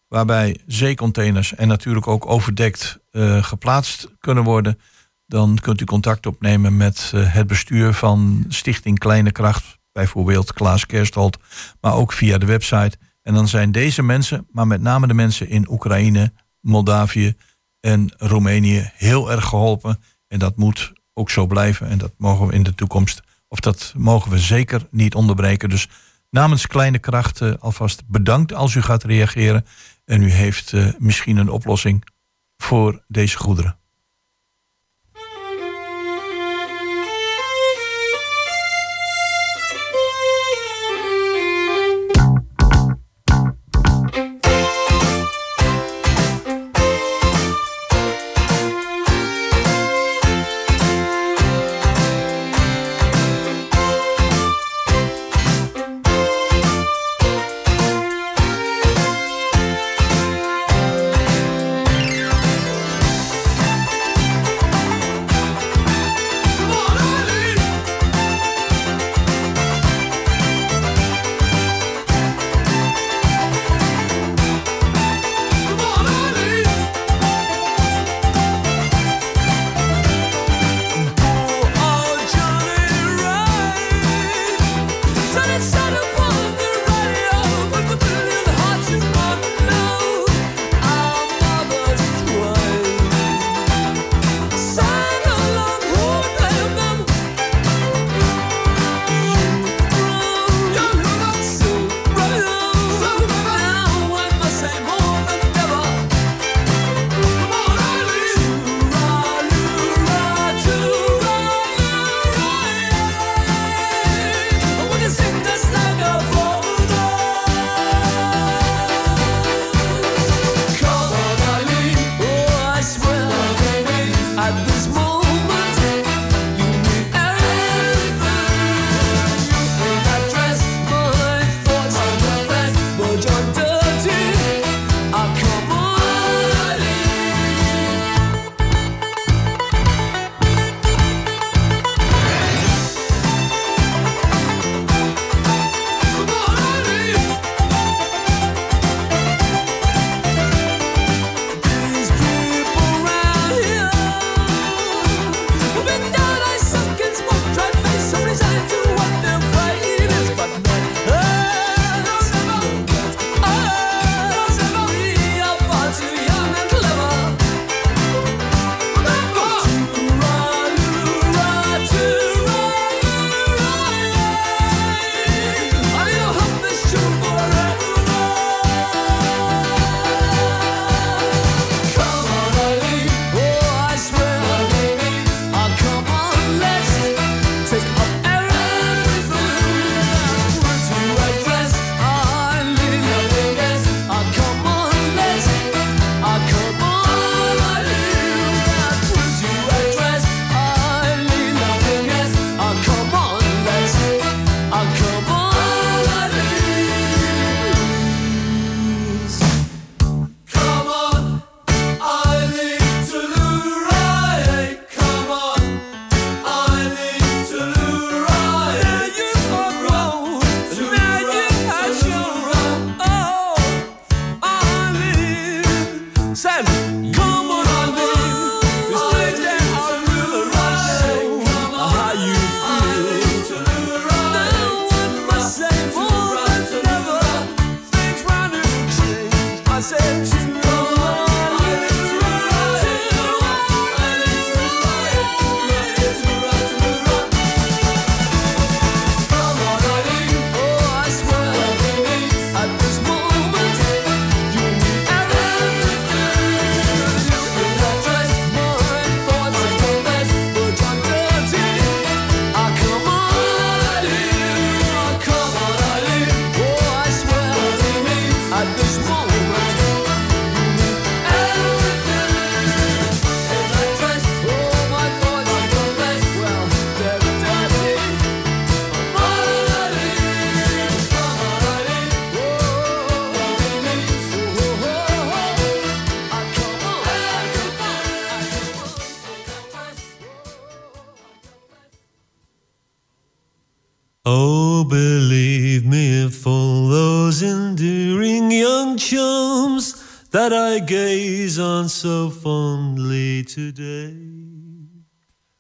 waarbij zeecontainers en natuurlijk ook overdekt geplaatst kunnen worden, dan kunt u contact opnemen met het bestuur van Stichting Kleine Kracht, bijvoorbeeld Klaas Kerstholt, maar ook via de website en dan zijn deze mensen, maar met name de mensen in Oekraïne, Moldavië en Roemenië heel erg geholpen. En dat moet ook zo blijven. En dat mogen we in de toekomst, of dat mogen we zeker niet onderbreken. Dus namens Kleine Krachten alvast bedankt als u gaat reageren. En u heeft uh, misschien een oplossing voor deze goederen.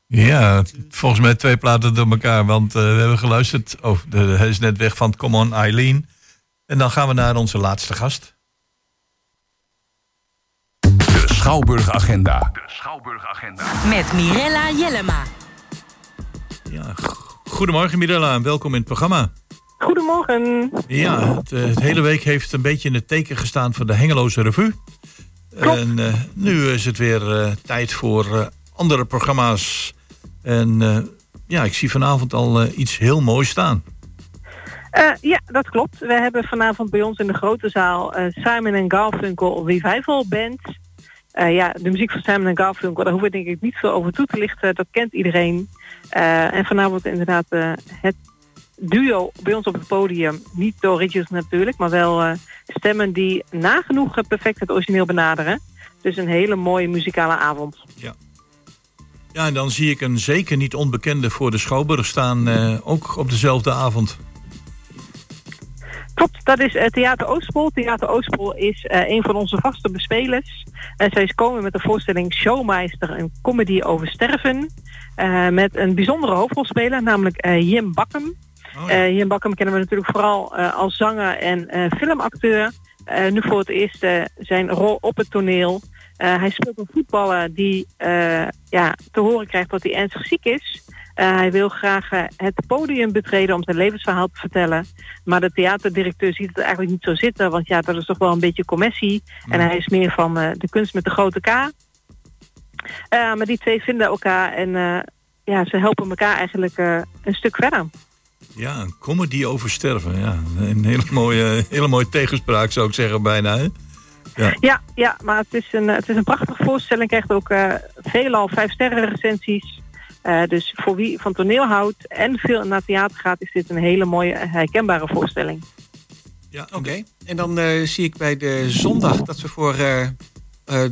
Ja, volgens mij twee platen door elkaar, want uh, we hebben geluisterd. Oh, de, hij is net weg van Come On Eileen. En dan gaan we naar onze laatste gast. De Schouwburg Agenda. De Schouwburg Agenda. Met Mirella Jellema. Ja, goedemorgen Mirella en welkom in het programma. Goedemorgen. Ja, het, uh, het, hele week heeft een beetje in het teken gestaan van de Hengeloze Revue. Klopt. En uh, nu is het weer uh, tijd voor andere programma's. En ja, ik zie vanavond al iets heel moois staan. ja, dat klopt. We hebben vanavond bij ons in de grote zaal Simon Garfunkel Revival Band. ja, de muziek van Simon Garfunkel, daar hoeven we denk ik niet veel over toe te lichten. Dat kent iedereen. en vanavond inderdaad het duo bij ons op het podium. Niet de originals natuurlijk, maar wel uh, stemmen die nagenoeg perfect het origineel benaderen. Dus een hele mooie muzikale avond. Ja. Ja, en dan zie ik een zeker niet onbekende voor de Schouwburg staan, uh, ook op dezelfde avond. Klopt, dat is uh, Theater Oostpol. Theater Oostpol is een van onze vaste bespelers. En zij is komen met de voorstelling Showmeister, een comedy over sterven. met een bijzondere hoofdrolspeler, namelijk Jim Bakkum. Oh, ja. uh, Jan Bakker kennen we natuurlijk vooral uh, als zanger en uh, filmacteur. nu voor het eerst zijn rol op het toneel. Hij speelt een voetballer die ja, te horen krijgt dat hij ernstig ziek is. hij wil graag het podium betreden om zijn levensverhaal te vertellen. Maar de theaterdirecteur ziet het eigenlijk niet zo zitten. Want ja, dat is toch wel een beetje commissie. En hij is meer van de kunst met de grote K. maar die twee vinden elkaar en ja, ze helpen elkaar eigenlijk een stuk verder. Ja, een comedy over sterven. Ja, een hele mooie, hele mooie tegenspraak zou ik zeggen bijna. Hè? Ja. Ja, ja, maar het is een, het is een prachtige voorstelling. Krijgt ook uh, veelal vijf sterren recensies. Uh, dus voor wie van toneel houdt en veel naar theater gaat... is dit een hele mooie herkenbare voorstelling. Ja, oké. Okay. En dan uh, zie ik bij de zondag dat we voor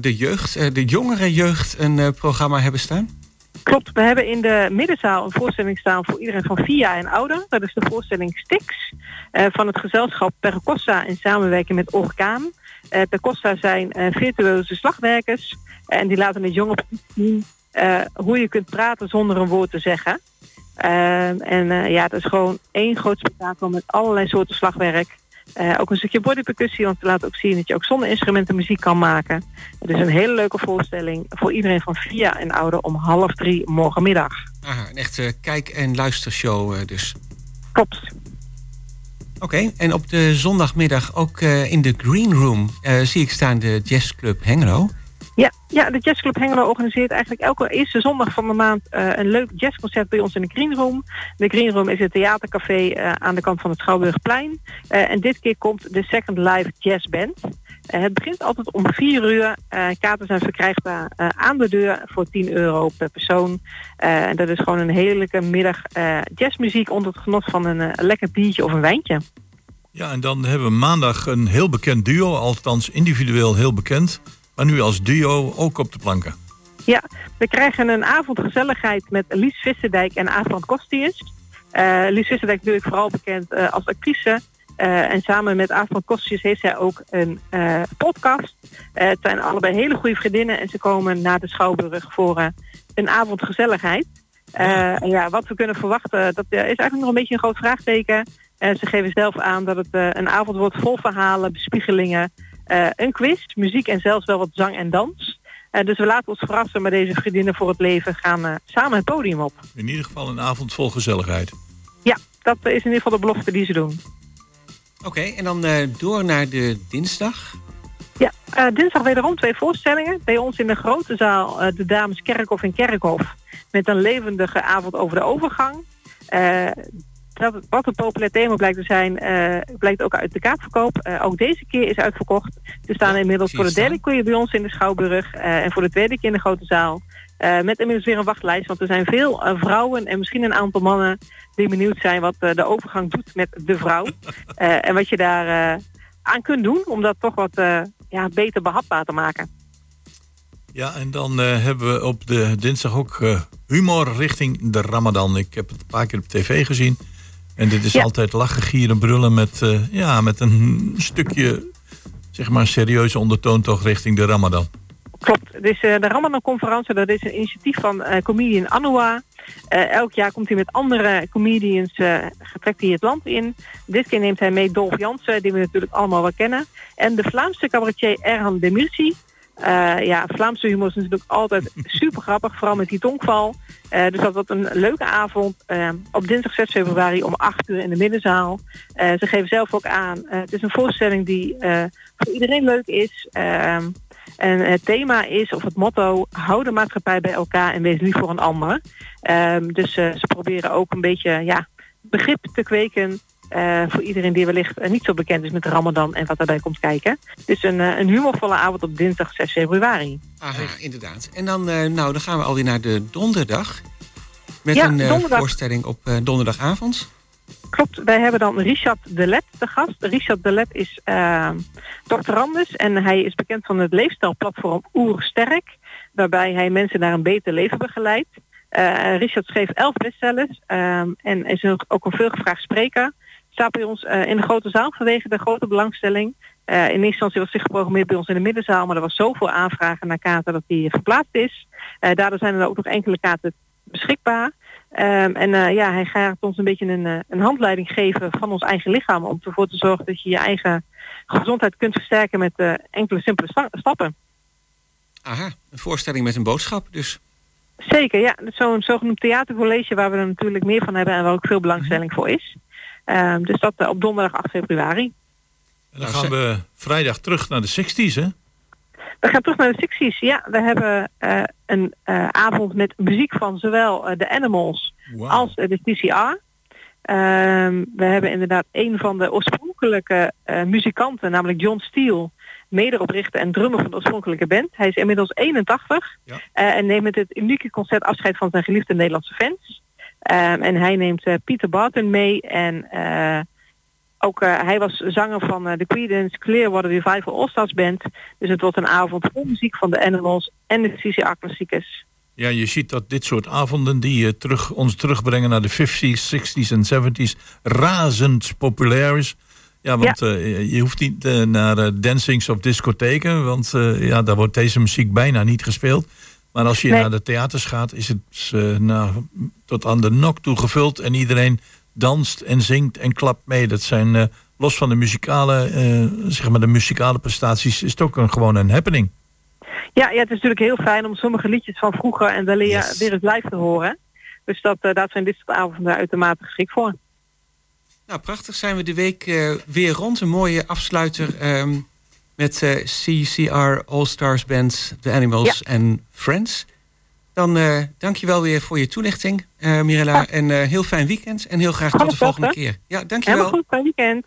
de jeugd, de jongere jeugd... een programma hebben staan. Klopt, we hebben in de middenzaal een voorstelling staan voor iedereen van vier jaar en ouder. Dat is de voorstelling Stix uh, van het gezelschap Percossa in samenwerking met Orkaan. Uh, Percossa zijn uh, virtueuze slagwerkers en die laten het jonge zien hoe je kunt praten zonder een woord te zeggen. en ja, het is gewoon één groot spektakel met allerlei soorten slagwerk. Ook een stukje bodypercussie, want we laten ook zien dat je ook zonder instrumenten muziek kan maken. Het is een hele leuke voorstelling voor iedereen van vier jaar en ouder om half drie morgenmiddag. Aha, een echte kijk- en luistershow dus. Klopt. Oké, en op de zondagmiddag ook uh, in de Green Room zie ik staan de jazzclub Hengelo. Ja, ja, de Jazzclub Hengelo organiseert eigenlijk elke eerste zondag van de maand uh, een leuk jazzconcert bij ons in de Green Room. De Green Room is het theatercafé uh, aan de kant van het Schouwburgplein. Uh, en dit keer komt de Second Life Jazz Band. het begint altijd om 4 uur. kaarten zijn verkrijgbaar aan de deur voor 10 euro per persoon. en dat is gewoon een heerlijke middag jazzmuziek onder het genot van een lekker biertje of een wijntje. Ja, en dan hebben we maandag een heel bekend duo, althans individueel heel bekend maar nu als duo ook op de planken. Ja, we krijgen een avond gezelligheid met Lies Visserdijk en Aafland Kostius. Uh, Lies Visserdijk natuurlijk vooral bekend uh, als actrice. Uh, en samen met Aafland Kostius heeft zij ook een podcast. het zijn allebei hele goede vriendinnen en ze komen naar de Schouwburg voor een avond gezelligheid. ja, wat we kunnen verwachten, dat is eigenlijk nog een beetje een groot vraagteken. ze geven zelf aan dat het een avond wordt vol verhalen, bespiegelingen, uh, een quiz, muziek en zelfs wel wat zang en dans. Uh, dus we laten ons verrassen, maar deze vriendinnen voor het leven gaan uh, samen het podium op. In ieder geval een avond vol gezelligheid. Ja, dat is in ieder geval de belofte die ze doen. Oké, okay, en dan door naar de dinsdag. Ja, dinsdag wederom twee voorstellingen. Bij ons in de grote zaal de Dames Kerkhof in Kerkhof. Met een levendige avond over de overgang dat, wat een populair thema blijkt te zijn, uh, blijkt ook uit de kaartverkoop. Uh, ook deze keer is uitverkocht. We staan ja, inmiddels voor de derde keer bij ons in de Schouwburg uh, en voor de tweede keer in de grote zaal. met inmiddels weer een wachtlijst, want er zijn veel vrouwen en misschien een aantal mannen die benieuwd zijn wat de overgang doet met de vrouw. en wat je daar aan kunt doen om dat toch wat ja, beter behapbaar te maken. Ja, en dan hebben we op de dinsdag ook humor richting de Ramadan. Ik heb het een paar keer op tv gezien. En dit is Ja. altijd lachen, gieren, brullen met, eh, ja, met een stukje, zeg maar, serieuze ondertoon toch richting de Ramadan. Klopt. Eh, de Ramadan-conferentie. Dat is een initiatief van eh, comedian Anouar. Elk jaar komt hij met andere comedians, eh trekt hij het land in. Dit keer neemt hij mee Dolf Jansen, die we natuurlijk allemaal wel kennen. En de Vlaamse cabaretier Erhan Demirci. Eh, ja, Vlaamse humor is natuurlijk altijd super grappig, vooral met die tongval. Eh, dus dat wordt een leuke avond eh, op dinsdag 6 februari om 8 uur in de middenzaal. Ze geven zelf ook aan, het is een voorstelling die voor iedereen leuk is. En het thema is, of het motto, hou de maatschappij bij elkaar en wees lief voor een ander. Dus ze proberen ook een beetje ja, begrip te kweken eh, voor iedereen die wellicht eh, niet zo bekend is met de Ramadan en wat daarbij komt kijken. Dus een, eh, een humorvolle avond op dinsdag 6 februari. Aha, inderdaad. En dan, nou, dan gaan we alweer naar de donderdag. Met Ja, een donderdag. voorstelling op donderdagavond. Klopt, wij hebben dan Richard Delet te gast. Richard Delet is uh, doctorandus en hij is bekend van het leefstijlplatform Oersterk, waarbij hij mensen naar een beter leven begeleidt. Richard schreef elf bestsellers ehm, en is ook een veelgevraagd spreker. Staat bij ons eh, in de grote zaal vanwege de grote belangstelling. Eh, in eerste instantie was hij geprogrammeerd bij ons in de middenzaal, maar er was zoveel aanvragen naar kaarten dat hij verplaatst is. Eh, daardoor zijn er ook nog enkele kaarten beschikbaar. Ehm, en ja, hij gaat ons een beetje een, een handleiding geven van ons eigen lichaam om ervoor te zorgen dat je je eigen gezondheid kunt versterken met enkele simpele sta- stappen. Aha, een voorstelling met een boodschap dus. Zeker, ja. Zo'n zogenoemd theatercollege waar we er natuurlijk meer van hebben en waar ook veel belangstelling voor is. Ehm, dus dat eh, op donderdag 8 februari. En dan gaan we vrijdag terug naar de 60s, hè? We gaan terug naar de 60s. Ja, we hebben eh, een eh, avond met muziek van zowel de Animals als eh, de TCR. Ehm, we hebben inderdaad een van de oorspronkelijke muzikanten, namelijk John Steele, mederoprichter en drummer van de oorspronkelijke band. Hij is inmiddels 81 Ja. eh, en neemt met het unieke concert afscheid van zijn geliefde Nederlandse fans. Ehm, en hij neemt eh, Peter Barton mee en eh, ook eh, hij was zanger van de Creedence Clearwater Revival All Stars Band. Dus het wordt een avond vol muziek van de Animals en de CCR klassiekers. Ja, je ziet dat dit soort avonden die terug, ons terugbrengen naar de 50s, 60s en 70s razend populair is. Ja, want je hoeft niet naar dancings of discotheken, want ja, daar wordt deze muziek bijna niet gespeeld. Maar als je Nee. naar de theaters gaat, is het eh, nou, tot aan de nok toe gevuld en iedereen danst en zingt en klapt mee. Dat zijn eh, los van de muzikale, eh, zeg maar de muzikale prestaties, is het ook een, gewoon een happening. Ja, ja, het is natuurlijk heel fijn om sommige liedjes van vroeger en Yes. weer eens live te horen. Dus dat, daar zijn dit soort avonden uitermate geschikt voor. Nou, prachtig zijn we de week eh, weer rond. Een mooie afsluiter ehm, met eh, CCR All Stars Band, The Animals en Friends. Dan eh dank je wel weer voor je toelichting, eh, Mirella. En heel fijn weekend en heel graag tot de volgende keer. Ja, dank je Helemaal wel. goed, fijn weekend.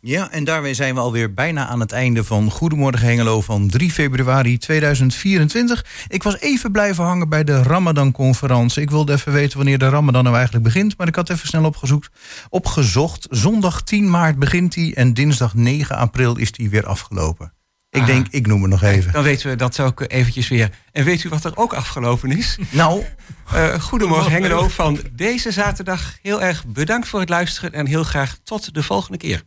Ja, en daarmee zijn we alweer bijna aan het einde van Goedemorgen Hengelo van 3 februari 2024. Ik was even blijven hangen bij de Ramadan-conferentie. Ik wilde even weten wanneer de Ramadan nou eigenlijk begint. Maar ik had even snel opgezocht, opgezocht. Zondag 10 maart begint die en dinsdag 9 april is die weer afgelopen. Ik Ah. denk, ik noem het nog even. Dan weten we dat ook eventjes weer. En weet u wat er ook afgelopen is? Nou, Eh, goedemorgen Hengelo van deze zaterdag. Heel erg bedankt voor het luisteren en heel graag tot de volgende keer.